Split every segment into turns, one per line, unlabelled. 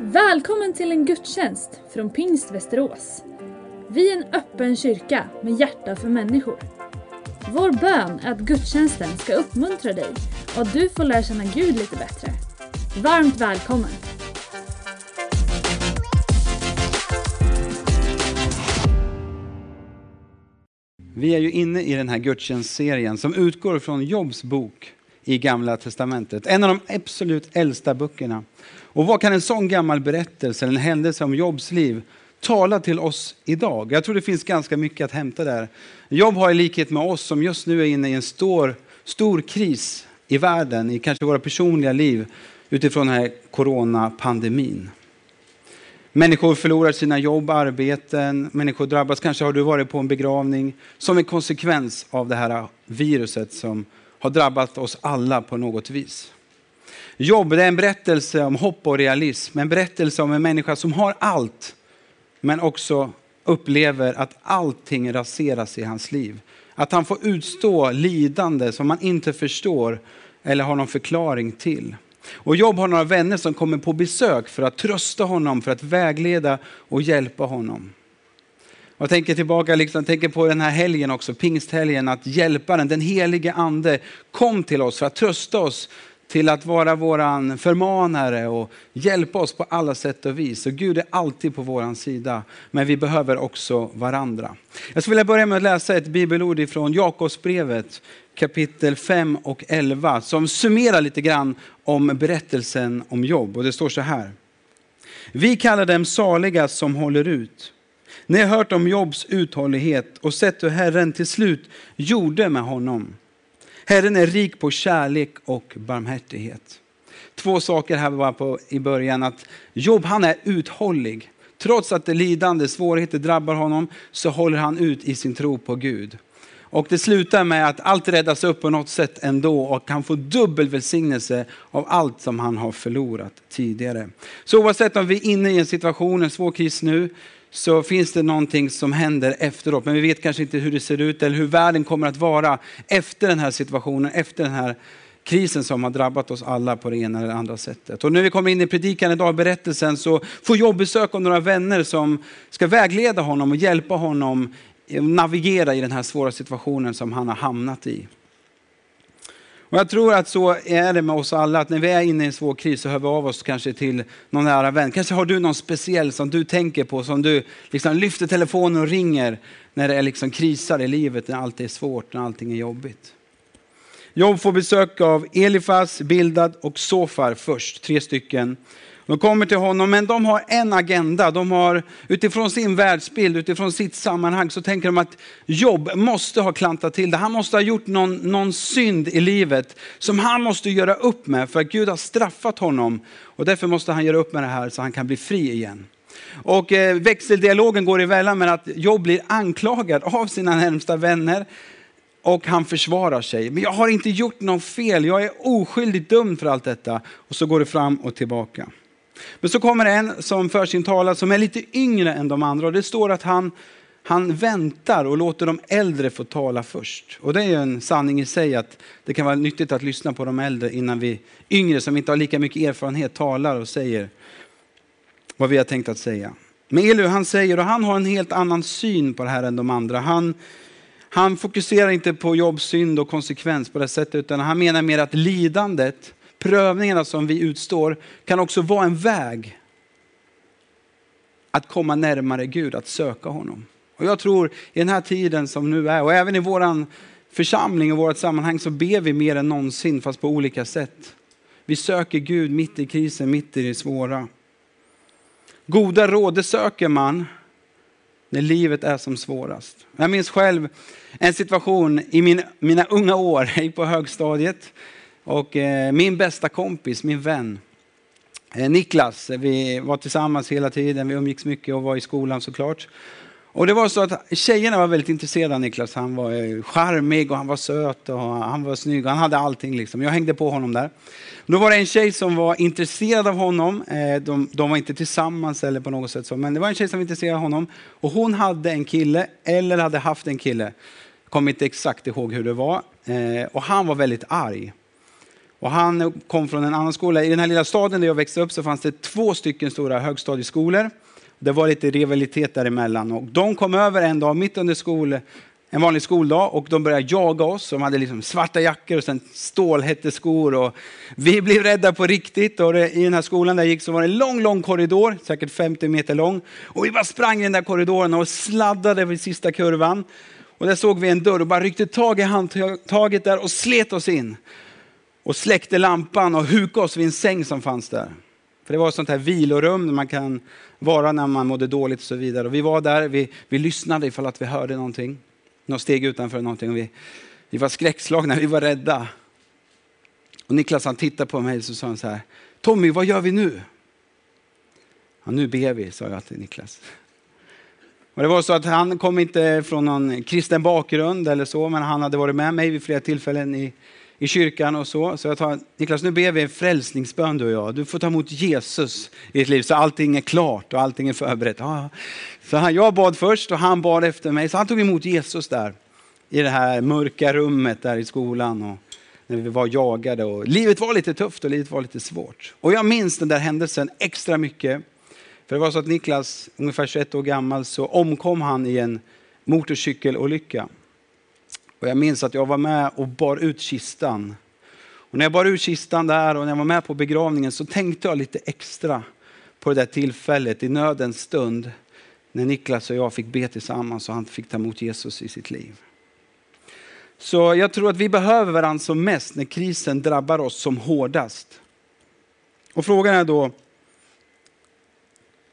Välkommen till en gudstjänst från Pingst Västerås. Vi är en öppen kyrka med hjärta för människor. Vår bön är att gudstjänsten ska uppmuntra dig och att du får lära känna Gud lite bättre. Varmt välkommen!
Vi är ju inne i den här gudstjänstserien som utgår från Jobs bok i Gamla Testamentet. En av de absolut äldsta böckerna. Och vad kan en sån gammal berättelse, eller en händelse om Jobs liv, tala till oss idag? Jag tror det finns ganska mycket att hämta där. Jobb har i likhet med oss som just nu är inne i en stor, stor kris i världen, i kanske våra personliga liv, utifrån den här coronapandemin. Människor förlorar sina jobb, arbeten, människor drabbas. Kanske har du varit på en begravning som en konsekvens av det här viruset som har drabbat oss alla på något vis. Jobb är en berättelse om hopp och realism, en berättelse om en människa som har allt, men också upplever att allting raseras i hans liv. Att han får utstå lidande som man inte förstår eller har någon förklaring till. Och Jobb har några vänner som kommer på besök för att trösta honom, för att vägleda och hjälpa honom. Jag tänker tillbaka, liksom, tänker på den här helgen också, pingsthelgen, att hjälparen, den helige ande, kom till oss för att trösta oss, till att vara våran förmanare och hjälpa oss på alla sätt och vis. Och Gud är alltid på vår sida, men vi behöver också varandra. Jag skulle vilja börja med att läsa ett bibelord ifrån Jakobsbrevet kapitel 5 och 11 som summerar lite grann om berättelsen om Jobb. Och det står så här. Vi kallar dem saliga som håller ut. Ni har hört om Jobs uthållighet och sett hur Herren till slut gjorde med honom. Herren är rik på kärlek och barmhärtighet. Två saker här var på i början. Att Job han är uthållig. Trots att det lidande, svårigheter drabbar honom så håller han ut i sin tro på Gud. Och det slutar med att allt räddas upp på något sätt ändå och han får dubbel välsignelse av allt som han har förlorat tidigare. Så oavsett om vi är inne i en situation, en svår kris nu, så finns det någonting som händer efteråt. Men vi vet kanske inte hur det ser ut eller hur världen kommer att vara efter den här situationen, efter den här krisen som har drabbat oss alla på det ena eller andra sättet. Och när vi kommer in i predikan idag, berättelsen, så får jag besök av några vänner som ska vägleda honom och hjälpa honom navigera i den här svåra situationen som han har hamnat i. Och jag tror att så är det med oss alla, att när vi är inne i en svår kris så hör vi av oss kanske till någon nära vän. Kanske har du någon speciell som du tänker på, som du liksom lyfter telefonen och ringer när det är liksom krisar i livet, när allt är svårt, när allting är jobbigt. Jobb får besök av Elifas, Bildad och Sofar först, tre stycken. De kommer till honom, men de har en agenda. De har utifrån sin världsbild, utifrån sitt sammanhang, så tänker de att Jobb måste ha klantat till det. Han måste ha gjort någon, någon synd i livet som han måste göra upp med, för att Gud har straffat honom. Och därför måste han göra upp med det här så han kan bli fri igen. Och eh, växeldialogen går emellan med att Jobb blir anklagad av sina närmsta vänner och han försvarar sig. Men jag har inte gjort något fel, jag är oskyldigt dömd för allt detta. Och så går det fram och tillbaka. Men så kommer en som för sin talan som är lite yngre än de andra och det står att han, han väntar och låter de äldre få tala först. Och det är ju en sanning i sig att det kan vara nyttigt att lyssna på de äldre innan vi yngre som inte har lika mycket erfarenhet talar och säger vad vi har tänkt att säga. Men Elu han säger, och han har en helt annan syn på det här än de andra. Han, han fokuserar inte på jobb, synd och konsekvens på det sättet utan han menar mer att lidandet prövningarna som vi utstår kan också vara en väg att komma närmare Gud, att söka honom. Och jag tror i den här tiden som nu är och även i våran församling och vårt sammanhang så ber vi mer än någonsin fast på olika sätt. Vi söker Gud mitt i krisen, mitt i det svåra. Goda råd, det söker man när livet är som svårast. Jag minns själv en situation i min, mina unga år, jag gick på högstadiet. Och eh, min bästa kompis, min vän, eh, Niklas, eh, vi var tillsammans hela tiden, vi umgicks mycket och var i skolan såklart. Och det var så att tjejerna var väldigt intresserade av Niklas. Han var eh, charmig och han var söt och han var snygg. Han hade allting liksom. Jag hängde på honom där. Då var det en tjej som var intresserad av honom. Eh, de, de var inte tillsammans eller på något sätt så, men det var en tjej som var intresserad av honom. Och hon hade en kille, eller hade haft en kille. Jag kommer inte exakt ihåg hur det var. Och han var väldigt arg. Och han kom från en annan skola. I den här lilla staden där jag växte upp så fanns det två stycken stora högstadieskolor. Det var lite rivalitet däremellan. Och de kom över en dag mitt under skol, en vanlig skoldag och de började jaga oss. De hade liksom svarta jackor och sen stålhätteskor. Och vi blev rädda på riktigt. Och det, I den här skolan där jag gick så var det en lång, lång korridor, säkert 50 meter lång. Och vi bara sprang i den där korridoren och sladdade vid sista kurvan. Och där såg vi en dörr och bara ryckte tag i handtaget där och slet oss in. Och släckte lampan och hukade oss vid en säng som fanns där. För det var ett sånt här vilorum där man kan vara när man mådde dåligt och så vidare. Och vi var där, vi, vi lyssnade ifall att vi hörde någonting. Något steg utanför någonting. Och vi, vi var skräckslagna, vi var rädda. Och Niklas han tittade på mig och sa han så här, Tommy vad gör vi nu? Ja, nu ber vi, sa jag till Niklas. Och det var så att han kom inte från någon kristen bakgrund eller så, men han hade varit med mig vid flera tillfällen i, i kyrkan och så. Så jag tar, Niklas, nu ber vi en frälsningsbön du och jag. Du får ta emot Jesus i ditt liv så allting är klart och allting är förberett. Ja. Så han, jag bad först och han bad efter mig. Så han tog emot Jesus där i det här mörka rummet där i skolan. Och när vi var jagade och livet var lite tufft och livet var lite svårt. Och jag minns den där händelsen extra mycket. För det var så att Niklas, ungefär 21 år gammal, så omkom han i en motorcykelolycka. Och jag minns att jag var med och bar ut kistan. Och när jag bar ut kistan där och när jag var med på begravningen så tänkte jag lite extra på det där tillfället i nödens stund när Niklas och jag fick be tillsammans och han fick ta emot Jesus i sitt liv. Så jag tror att vi behöver varandra som mest när krisen drabbar oss som hårdast. Och frågan är då,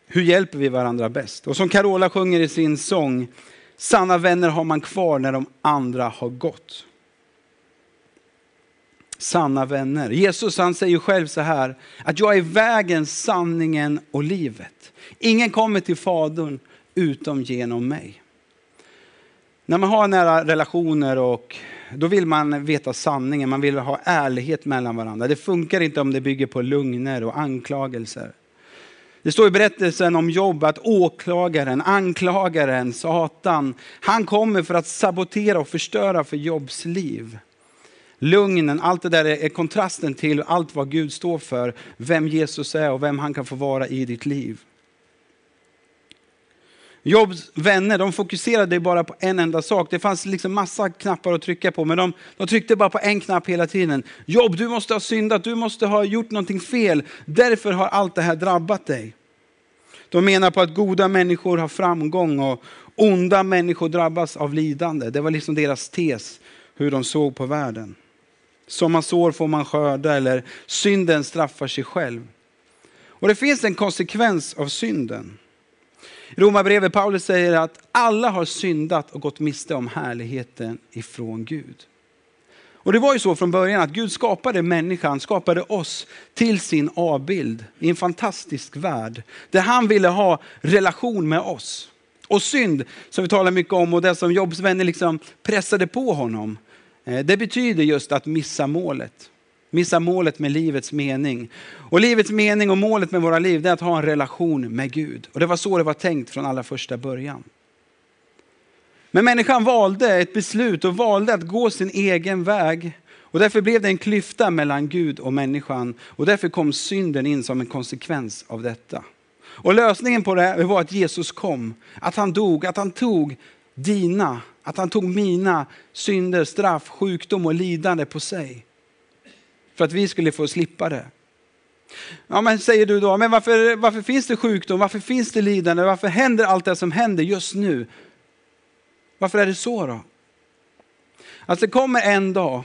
hur hjälper vi varandra bäst? Och som Carola sjunger i sin sång, sanna vänner har man kvar när de andra har gått. Sanna vänner. Jesus han säger själv så här, att jag är vägen, sanningen och livet. Ingen kommer till Fadern utom genom mig. När man har nära relationer och då vill man veta sanningen, man vill ha ärlighet mellan varandra. Det funkar inte om det bygger på lögner och anklagelser. Det står i berättelsen om Jobb att åklagaren, anklagaren, Satan, han kommer för att sabotera och förstöra för Jobs liv. Lugnen, allt det där är kontrasten till allt vad Gud står för, vem Jesus är och vem han kan få vara i ditt liv. Jobs vänner de fokuserade bara på en enda sak. Det fanns liksom massa knappar att trycka på, men de, de tryckte bara på en knapp hela tiden. Jobb, du måste ha syndat, du måste ha gjort någonting fel. Därför har allt det här drabbat dig. De menar på att goda människor har framgång och onda människor drabbas av lidande. Det var liksom deras tes, hur de såg på världen. Som man sår får man skörda, eller synden straffar sig själv. Och det finns en konsekvens av synden. I Romarbrevet Paulus säger att alla har syndat och gått miste om härligheten ifrån Gud. Och det var ju så från början att Gud skapade människan, skapade oss till sin avbild i en fantastisk värld. Där han ville ha relation med oss. Och synd, som vi talar mycket om och det som Jobs vänner liksom pressade på honom. Eh, det betyder just att missa målet. Missa målet med livets mening. Och livets mening och målet med våra liv är att ha en relation med Gud. Och det var så det var tänkt från allra första början. Men människan valde ett beslut och valde att gå sin egen väg. Och därför blev det en klyfta mellan Gud och människan. Och därför kom synden in som en konsekvens av detta. Och lösningen på det var att Jesus kom, att han dog, att han tog dina, att han tog mina synder, straff, sjukdom och lidande på sig. För att vi skulle få slippa det. Ja, men säger du då, men varför, varför finns det sjukdom, varför finns det lidande, varför händer allt det som händer just nu? Varför är det så då? Alltså det kommer en dag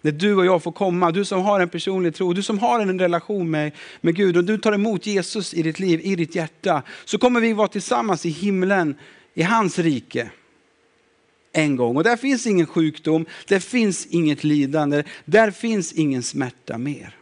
när du och jag får komma, du som har en personlig tro, du som har en relation med, med Gud och du tar emot Jesus i ditt liv, i ditt hjärta, så kommer vi vara tillsammans i himlen, i hans rike. En gång. Och där finns ingen sjukdom, där finns inget lidande, där finns ingen smärta mer.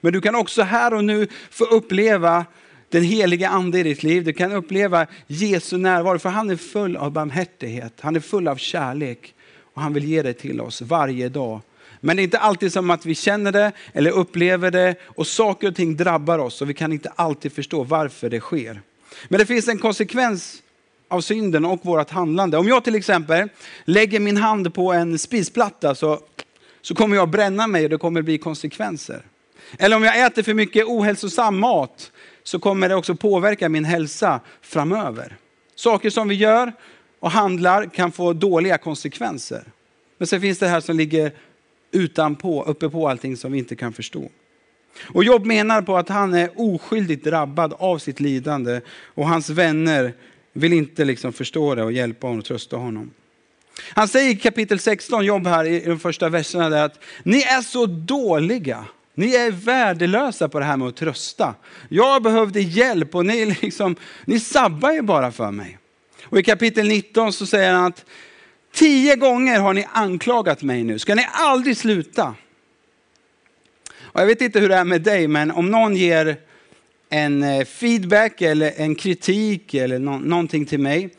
Men du kan också här och nu få uppleva den heliga ande i ditt liv. Du kan uppleva Jesu närvaro, för han är full av barmhärtighet. Han är full av kärlek och han vill ge det till oss varje dag. Men det är inte alltid som att vi känner det eller upplever det och saker och ting drabbar oss och vi kan inte alltid förstå varför det sker. Men det finns en konsekvens av synden och vårt handlande. Om jag till exempel lägger min hand på en spisplatta så så kommer jag bränna mig och det kommer bli konsekvenser. Eller om jag äter för mycket ohälsosam mat så kommer det också påverka min hälsa framöver. Saker som vi gör och handlar kan få dåliga konsekvenser. Men sen finns det här som ligger utanpå, uppe på allting som vi inte kan förstå. Och Job menar på att han är oskyldigt drabbad av sitt lidande och hans vänner vill inte liksom förstå det och hjälpa honom och trösta honom. Han säger i kapitel 16, Jobb här i de första verserna, där att ni är så dåliga. Ni är värdelösa på det här med att trösta. Jag behövde hjälp och ni, liksom, ni sabbar ju bara för mig. Och i kapitel 19 så säger han att tio gånger har ni anklagat mig nu. Ska ni aldrig sluta? Och jag vet inte hur det är med dig, men om någon ger en eh, feedback eller en kritik eller no någonting till mig,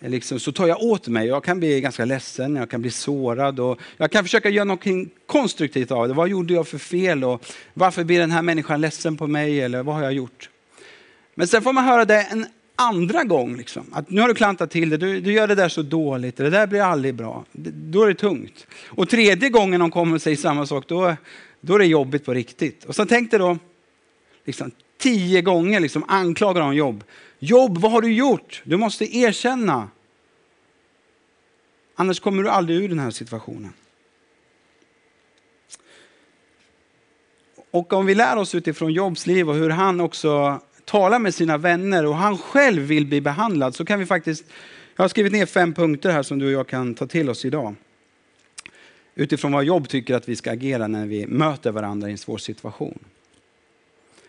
liksom, så tar jag åt mig. Jag kan bli ganska ledsen, jag kan bli sårad och jag kan försöka göra något konstruktivt av det. Vad gjorde jag för fel och varför blir den här människan ledsen på mig eller vad har jag gjort? Men sen får man höra det en andra gång. Liksom. Att nu har du klantat till det, du, du, gör det där så dåligt, det där blir aldrig bra. Då är det tungt. Och tredje gången de kommer och säger samma sak, då, då är det jobbigt på riktigt. Och så tänkte då, liksom, tio gånger liksom, anklagar han Jobb. Jobb, vad har du gjort? Du måste erkänna. Annars kommer du aldrig ur den här situationen. Och om vi lär oss utifrån Jobs liv och hur han också talar med sina vänner och han själv vill bli behandlad så kan vi faktiskt, jag har skrivit ner fem punkter här som du och jag kan ta till oss idag. Utifrån vad Jobb tycker att vi ska agera när vi möter varandra i en svår situation.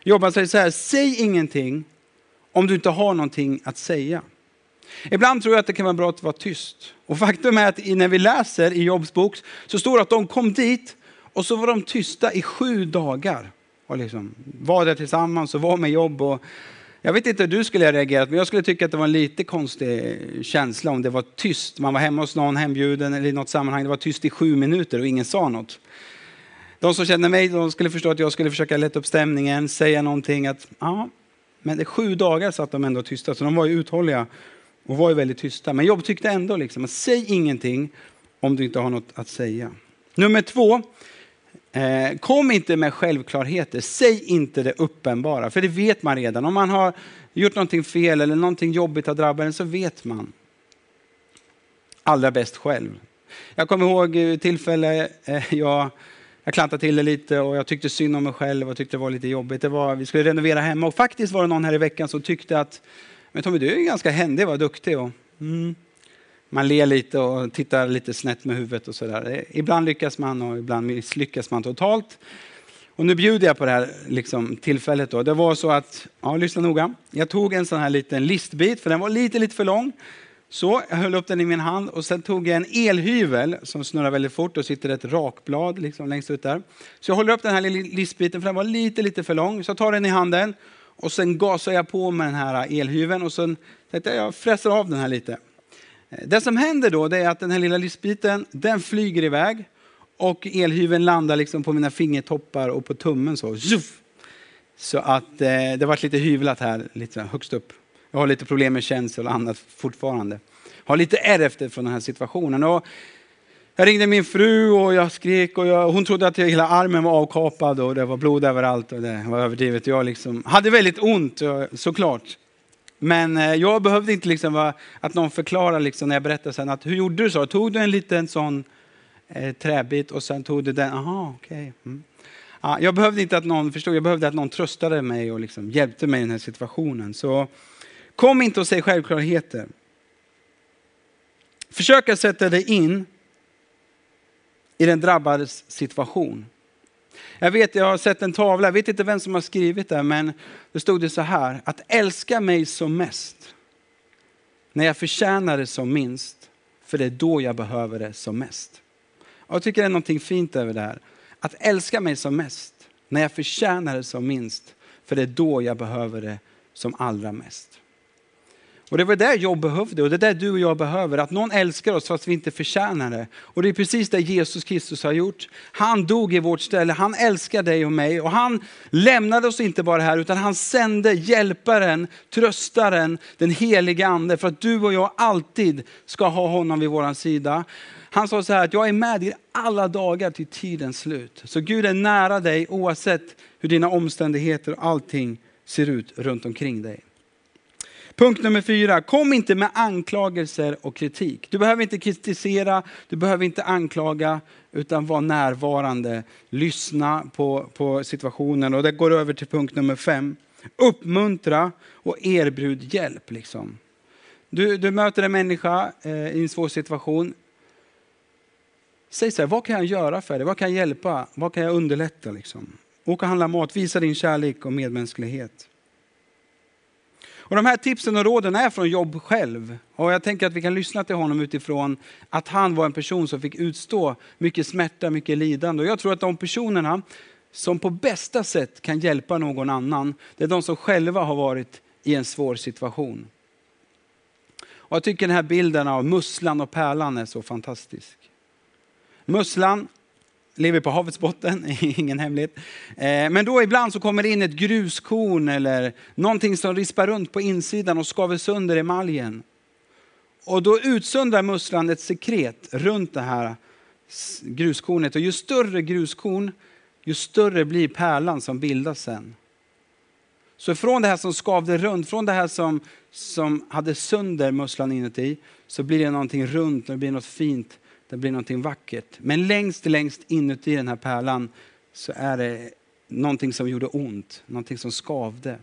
Jobb säger så här, säg ingenting om du inte har någonting att säga. Ibland tror jag att det kan vara bra att vara tyst. Och faktum är att när vi läser i Jobs bok så står det att de kom dit och så var de tysta i sju dagar. Och liksom var där tillsammans och var med jobb. Och jag vet inte hur du skulle ha reagerat, men jag skulle tycka att det var en lite konstig känsla om det var tyst. Man var hemma hos någon hembjuden eller i något sammanhang, det var tyst i sju minuter och ingen sa något. De som känner mig de skulle förstå att jag skulle försöka lätta upp stämningen, säga någonting att ja, men det sju dagar satt de ändå tysta, så de var ju uthålliga och var ju väldigt tysta. Men Jobb tyckte ändå liksom, att säg ingenting om du inte har något att säga. Nummer två, eh, kom inte med självklarheter. Säg inte det uppenbara, för det vet man redan. Om man har gjort någonting fel eller någonting jobbigt har drabbat en så vet man allra bäst själv. Jag kommer ihåg eh, tillfälle eh, jag jag klantade till det lite och jag tyckte synd om mig själv och tyckte det var lite jobbigt. Det var, vi skulle renovera hemma och faktiskt var det någon här i veckan som tyckte att men Tommy, du är ganska händig, vad duktig. Och, mm. Man ler lite och tittar lite snett med huvudet och sådär. Eh, ibland lyckas man och ibland misslyckas man totalt. Och nu bjuder jag på det här liksom, tillfället. Då. Det var så att, ja, lyssna noga. Jag tog en sån här liten listbit, för den var lite, lite för lång. Så jag höll upp den i min hand och sen tog jag en elhyvel som snurrar väldigt fort och sitter ett rakblad liksom längst ut där. Så jag håller upp den här listbiten för den var lite, lite för lång. Så jag tar den i handen och sen gasar jag på med den här elhyveln och sen tänkte jag, jag fräser av den här lite. Eh, det som händer då det är att den här lilla listbiten, den flyger iväg och elhyveln landar liksom på mina fingertoppar och på tummen så. Så att eh, det var lite hyvlat här, lite högst upp. Jag har lite problem med känsel och annat fortfarande. Har lite ärr efter från den här situationen. Och jag ringde min fru och jag skrek och jag, hon trodde att hela armen var avkapad och det var blod överallt och det var överdrivet. Jag liksom hade väldigt ont eh, såklart. Men eh, jag behövde inte liksom att någon förklarar liksom när jag berättade sen att hur gjorde du så? Tog du en liten sån eh, träbit och sen tog du den? Aha, okej. Okay. Mm. Ja, jag behövde inte att någon förstod, jag behövde att någon tröstade mig och liksom hjälpte mig i den här situationen. Så Kom inte och säg självklarheter. Försök att sätta dig in i den drabbades situation. Jag vet, jag har sett en tavla, jag vet inte vem som har skrivit det, men det stod det så här, att älska mig som mest, när jag förtjänar det som minst, för det är då jag behöver det som mest. Och jag tycker det är någonting fint över det här. Att älska mig som mest, när jag förtjänar det som minst, för det är då jag behöver det som allra mest. Och det var det jag behövde och det är det du och jag behöver. Att någon älskar oss fast vi inte förtjänar det. Och det är precis det Jesus Kristus har gjort. Han dog i vårt ställe, han älskar dig och mig. Och han lämnade oss inte bara här utan han sände hjälparen, tröstaren, den heliga ande. För att du och jag alltid ska ha honom vid vår sida. Han sa så här att jag är med dig alla dagar till tidens slut. Så Gud är nära dig oavsett hur dina omständigheter och allting ser ut runt omkring dig. Punkt nummer fyra, kom inte med anklagelser och kritik. Du behöver inte kritisera, du behöver inte anklaga, utan var närvarande. Lyssna på, på situationen. Och det går över till punkt nummer fem. Uppmuntra och erbjud hjälp. Liksom. Du, du möter en människa eh, i en svår situation. Säg så här, vad kan jag göra för dig? Vad kan jag hjälpa? Vad kan jag underlätta? Liksom? Åk och handla mat, visa din kärlek och medmänsklighet. Och de här tipsen och råden är från Jobb själv. Och jag tänker att vi kan lyssna till honom utifrån att han var en person som fick utstå mycket smärta, mycket lidande. Och jag tror att de personerna som på bästa sätt kan hjälpa någon annan, det är de som själva har varit i en svår situation. Och jag tycker den här bilden av musslan och pärlan är så fantastisk. Musslan lever på havets botten, ingen hemlighet. Eh, men då ibland så kommer det in ett gruskorn eller någonting som rispar runt på insidan och skaver sönder emaljen. Och då utsöndrar musslan ett sekret runt det här gruskornet. Och ju större gruskorn, ju större blir pärlan som bildas sen. Så från det här som skavde runt, från det här som, som hade sönder musslan inuti, så blir det någonting runt, det blir något fint det blir någonting vackert. Men längst, längst inuti den här pärlan så är det någonting som gjorde ont, någonting som skavde.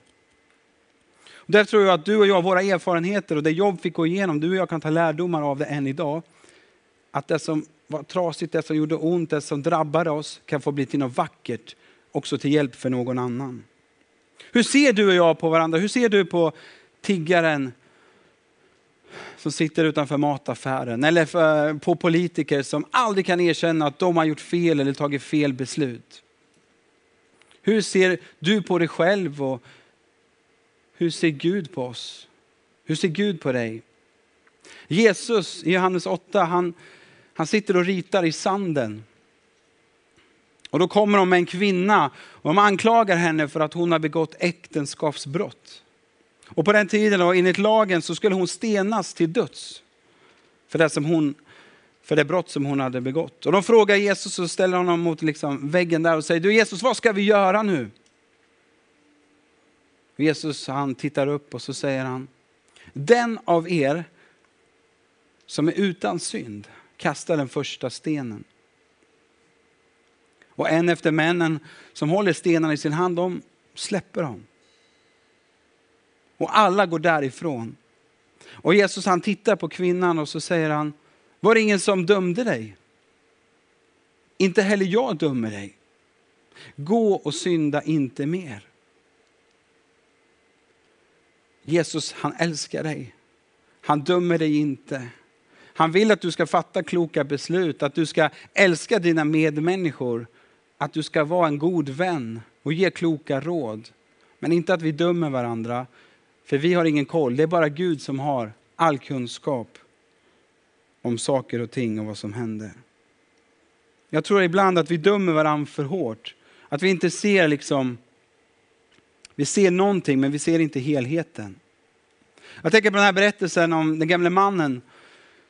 Och därför tror jag att du och jag, våra erfarenheter och det jobb fick gå igenom, du och jag kan ta lärdomar av det än idag. Att det som var trasigt, det som gjorde ont, det som drabbade oss kan få bli till något vackert, också till hjälp för någon annan. Hur ser du och jag på varandra? Hur ser du på tiggaren som sitter utanför mataffären eller för, på politiker som aldrig kan erkänna att de har gjort fel eller tagit fel beslut. Hur ser du på dig själv och hur ser Gud på oss? Hur ser Gud på dig? Jesus i Johannes 8, han, han sitter och ritar i sanden. Och då kommer de med en kvinna och de anklagar henne för att hon har begått äktenskapsbrott. Och på den tiden, och enligt lagen, så skulle hon stenas till döds för det, som hon, för det brott som hon hade begått. Och de frågar Jesus och ställer honom mot liksom väggen där och säger, du Jesus, vad ska vi göra nu? Jesus han tittar upp och så säger han, den av er som är utan synd kastar den första stenen. Och en efter männen som håller stenarna i sin hand, de släpper dem. Och alla går därifrån. Och Jesus han tittar på kvinnan och så säger han, var det ingen som dömde dig? Inte heller jag dömer dig. Gå och synda inte mer. Jesus han älskar dig. Han dömer dig inte. Han vill att du ska fatta kloka beslut, att du ska älska dina medmänniskor, att du ska vara en god vän och ge kloka råd. Men inte att vi dömer varandra, för vi har ingen koll, det är bara Gud som har all kunskap om saker och ting och vad som händer. Jag tror ibland att vi dömer varandra för hårt. Att vi inte ser liksom, vi ser någonting men vi ser inte helheten. Jag tänker på den här berättelsen om den gamle mannen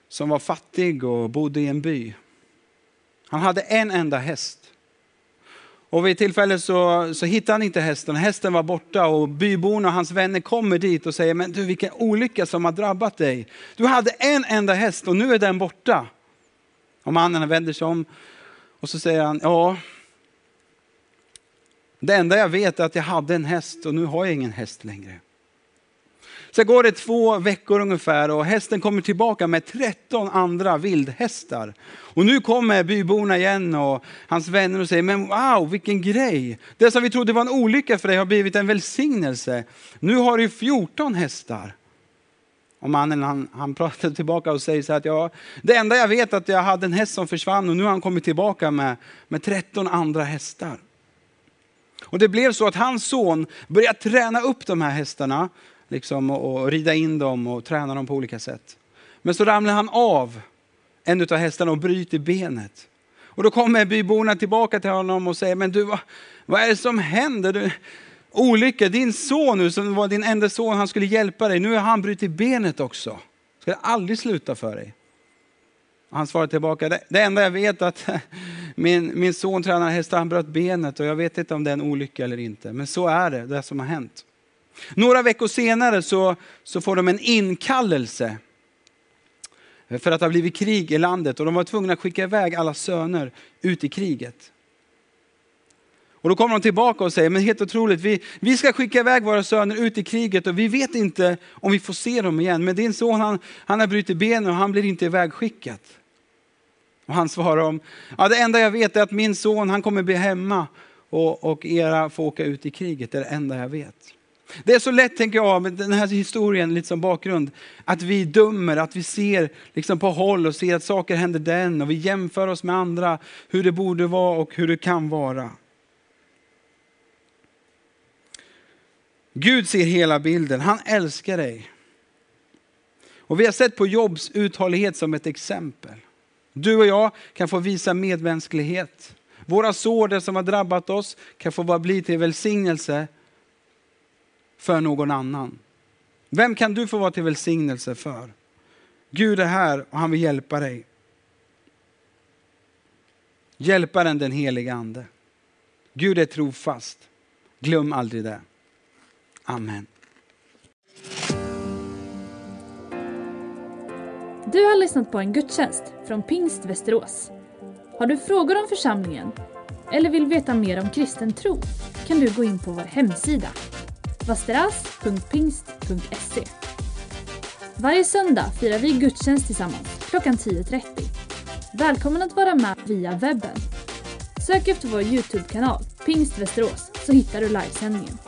som var fattig och bodde i en by. Han hade en enda häst. Och vid ett tillfälle så, så hittade han inte hästen. Hästen var borta och byborna och hans vänner kommer dit och säger, men du vilken olycka som har drabbat dig. Du hade en enda häst och nu är den borta. Och mannen vänder sig om och så säger han, ja, det enda jag vet är att jag hade en häst och nu har jag ingen häst längre. Sen går det två veckor ungefär och hästen kommer tillbaka med 13 andra vildhästar. Och nu kommer byborna igen och hans vänner och säger, men wow vilken grej. Det som vi trodde var en olycka för dig har blivit en välsignelse. Nu har du 14 hästar. Och mannen han, han pratar tillbaka och säger så att ja, det enda jag vet är att jag hade en häst som försvann och nu har han kommit tillbaka med, med 13 andra hästar. Och det blev så att hans son började träna upp de här hästarna liksom, och, och rida in dem och träna dem på olika sätt. Men så ramlar han av en av hästarna och bryter benet. Och då kommer byborna tillbaka till honom och säger, men du vad, vad är det som händer? Du, olycka, din son nu som var din enda son, han skulle hjälpa dig, nu har han brutit benet också. Ska det aldrig sluta för dig? Han svarar tillbaka, det, det enda jag vet är att min, min son tränar hästar, han bröt benet och jag vet inte om det är en olycka eller inte. Men så är det, det som har hänt. Några veckor senare så, så får de en inkallelse för att det har blivit krig i landet och de var tvungna att skicka iväg alla söner ut i kriget. Och då kommer de tillbaka och säger, men helt otroligt, vi, vi ska skicka iväg våra söner ut i kriget och vi vet inte om vi får se dem igen. Men din son han, han har brutit benen och han blir inte ivägskickad. Och han svarar om, ja det enda jag vet är att min son han kommer bli hemma och, och era får åka ut i kriget, det är det enda jag vet. Det är så lätt, tänker jag, med den här historien lite som bakgrund, att vi dömer, att vi ser liksom på håll och ser att saker händer den och vi jämför oss med andra, hur det borde vara och hur det kan vara. Gud ser hela bilden, han älskar dig. Och vi har sett på Jobs uthållighet som ett exempel. Du och jag kan få visa medmänsklighet. Våra sår, det som har drabbat oss, kan få bli till välsignelse för någon annan. Vem kan du få vara till välsignelse för? Gud är här och han vill hjälpa dig. Hjälparen den helige ande. Gud är trofast. Glöm aldrig det. Amen.
Du har lyssnat på en gudstjänst från Pingst Västerås. Har du frågor om församlingen eller vill veta mer om kristen tro kan du gå in på vår hemsida vasteras.pingst.se Varje söndag firar vi gudstjänst tillsammans klockan 10.30. Välkommen att vara med via webben. Sök efter vår Youtube-kanal Pingst Västerås så hittar du livesändningen.